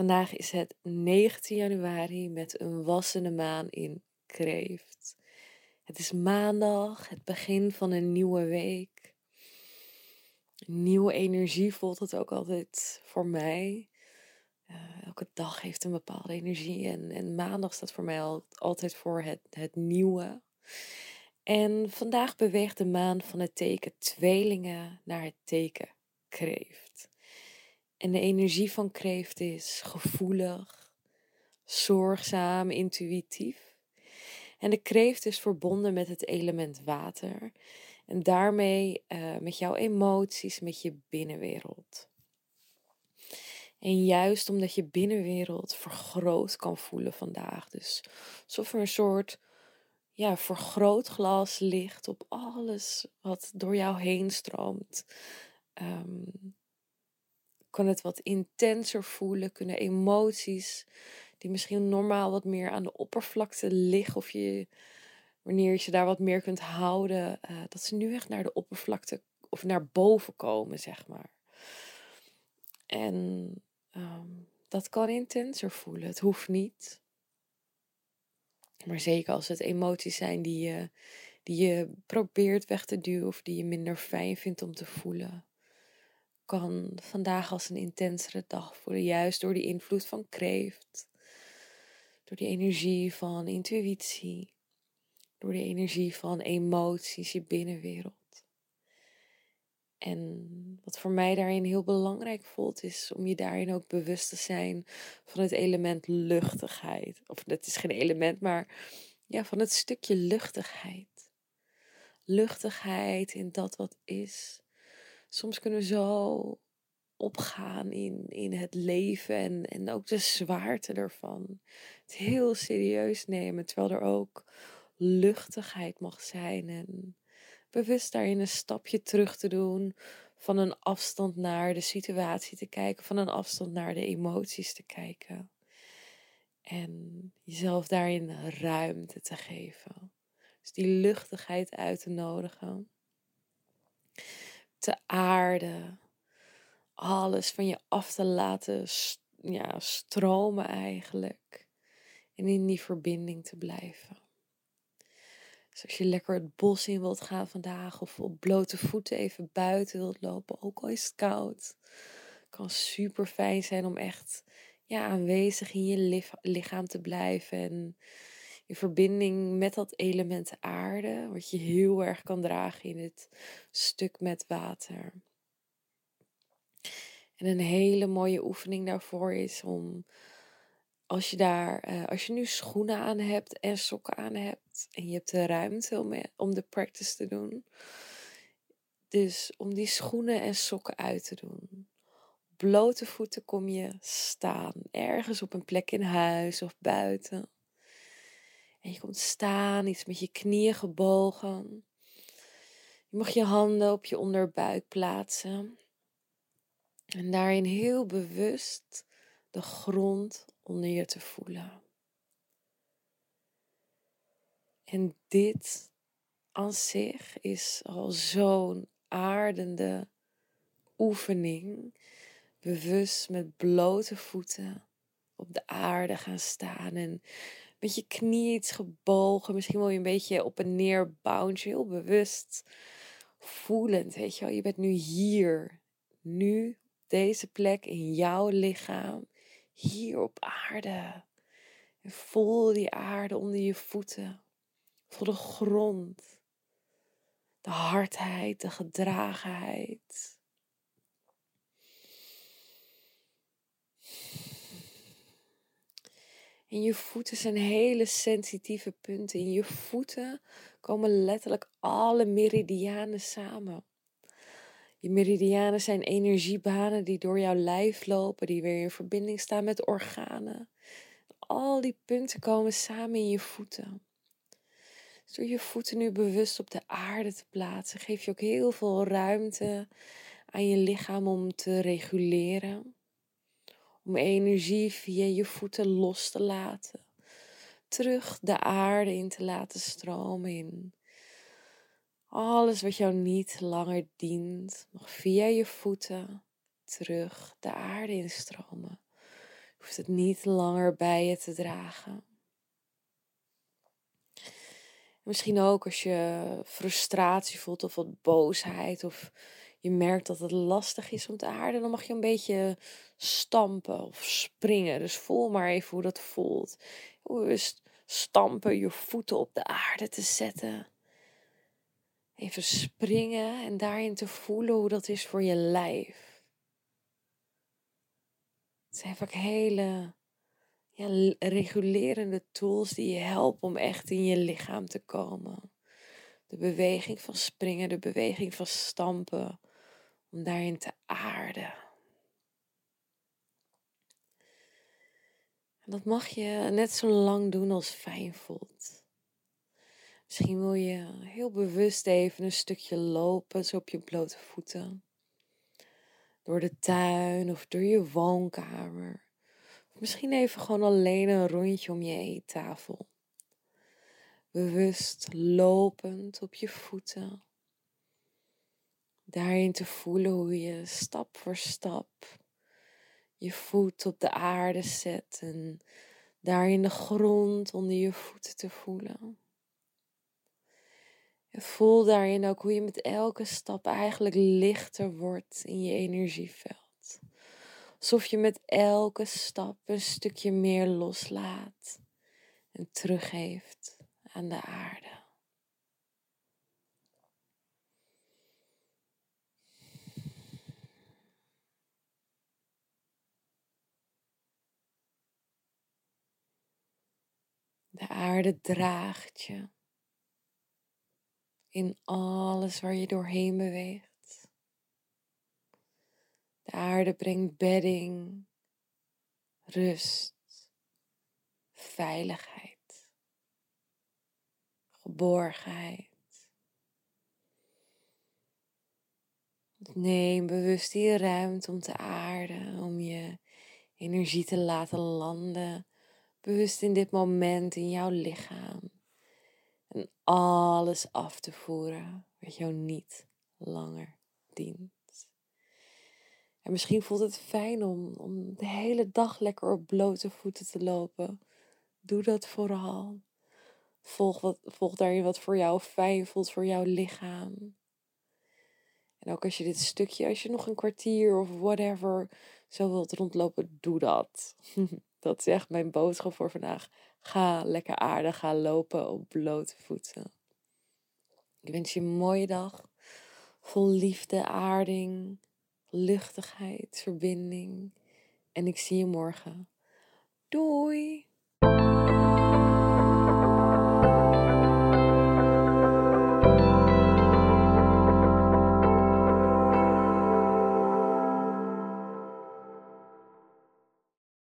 Vandaag is het 19 januari met een wassende maan in Kreeft. Het is maandag, het begin van een nieuwe week. Nieuwe energie voelt het ook altijd voor mij. Uh, elke dag heeft een bepaalde energie en, en maandag staat voor mij al, altijd voor het, het nieuwe. En vandaag beweegt de maan van het teken tweelingen naar het teken kreeft. En de energie van kreeft is gevoelig, zorgzaam, intuïtief. En de kreeft is verbonden met het element water. En daarmee uh, met jouw emoties, met je binnenwereld. En juist omdat je binnenwereld vergroot kan voelen vandaag. Dus alsof er een soort ja, vergrootglas ligt op alles wat door jou heen stroomt. Um, kan het wat intenser voelen, kunnen emoties die misschien normaal wat meer aan de oppervlakte liggen of je wanneer je ze daar wat meer kunt houden, uh, dat ze nu echt naar de oppervlakte of naar boven komen, zeg maar. En um, dat kan intenser voelen. Het hoeft niet. Maar zeker als het emoties zijn die die je probeert weg te duwen of die je minder fijn vindt om te voelen kan vandaag als een intensere dag voelen. Juist door die invloed van kreeft. Door die energie van intuïtie. Door die energie van emoties, je binnenwereld. En wat voor mij daarin heel belangrijk voelt, is om je daarin ook bewust te zijn van het element luchtigheid. Of dat is geen element, maar ja, van het stukje luchtigheid. Luchtigheid in dat wat is soms kunnen we zo opgaan in, in het leven en, en ook de zwaarte ervan. Het heel serieus nemen, terwijl er ook luchtigheid mag zijn en bewust daarin een stapje terug te doen, van een afstand naar de situatie te kijken, van een afstand naar de emoties te kijken. En jezelf daarin ruimte te geven. Dus die luchtigheid uit te nodigen te aarden. Alles van je af te laten ja, stromen eigenlijk. En in die verbinding te blijven. Dus als je lekker het bos in wilt gaan vandaag of op blote voeten even buiten wilt lopen, ook al is het koud, kan super fijn zijn om echt ja, aanwezig in je lichaam te blijven en in verbinding met dat element aarde, wat je heel erg kan dragen in het stuk met water. En een hele mooie oefening daarvoor is om, als je daar, uh, als je nu schoenen aan hebt en sokken aan hebt, en je hebt de ruimte om, om de practice te doen, dus om die schoenen en sokken uit te doen. Blote voeten kom je staan, ergens op een plek in huis of buiten. En je komt staan, iets met je knieën gebogen. Je mag je handen op je onderbuik plaatsen. En daarin heel bewust de grond onder je te voelen. En dit aan zich is al zo'n aardende oefening. Bewust met blote voeten op de aarde gaan staan en met je knie iets gebogen. Misschien wil je een beetje op en neer bounce. Heel bewust voelend, weet je wel. Je bent nu hier. Nu, deze plek in jouw lichaam. Hier op aarde. En voel die aarde onder je voeten. Voel de grond. De hardheid, de gedragenheid. En je voeten zijn hele sensitieve punten. In je voeten komen letterlijk alle meridianen samen. Je meridianen zijn energiebanen die door jouw lijf lopen, die weer in verbinding staan met organen. Al die punten komen samen in je voeten. Dus door je voeten nu bewust op de aarde te plaatsen, geef je ook heel veel ruimte aan je lichaam om te reguleren. Om energie via je voeten los te laten. Terug de aarde in te laten stromen in alles wat jou niet langer dient, mag via je voeten terug de aarde instromen. Je hoeft het niet langer bij je te dragen. Misschien ook als je frustratie voelt of wat boosheid of je merkt dat het lastig is om te aarden, dan mag je een beetje stampen of springen. Dus voel maar even hoe dat voelt. Hoe is stampen, je voeten op de aarde te zetten. Even springen en daarin te voelen hoe dat is voor je lijf. Het zijn vaak hele ja, regulerende tools die je helpen om echt in je lichaam te komen. De beweging van springen, de beweging van stampen, om daarin te aarden. En dat mag je net zo lang doen als fijn voelt. Misschien wil je heel bewust even een stukje lopen, zo op je blote voeten. Door de tuin of door je woonkamer. Misschien even gewoon alleen een rondje om je eettafel. Bewust lopend op je voeten. Daarin te voelen hoe je stap voor stap je voet op de aarde zet en daarin de grond onder je voeten te voelen. En voel daarin ook hoe je met elke stap eigenlijk lichter wordt in je energieveld. Alsof je met elke stap een stukje meer loslaat en teruggeeft aan de aarde. De aarde draagt je in alles waar je doorheen beweegt. De aarde brengt bedding, rust, veiligheid, geborgenheid. Neem bewust die ruimte om te aarden, om je energie te laten landen, bewust in dit moment in jouw lichaam. En alles af te voeren wat jou niet langer dient. En misschien voelt het fijn om, om de hele dag lekker op blote voeten te lopen. Doe dat vooral. Volg, wat, volg daarin wat voor jou fijn voelt voor jouw lichaam. En ook als je dit stukje, als je nog een kwartier of whatever zo wilt rondlopen, doe dat. dat echt mijn boodschap voor vandaag. Ga lekker aardig, ga lopen op blote voeten. Ik wens je een mooie dag. Vol liefde, aarding, luchtigheid, verbinding. En ik zie je morgen. Doei!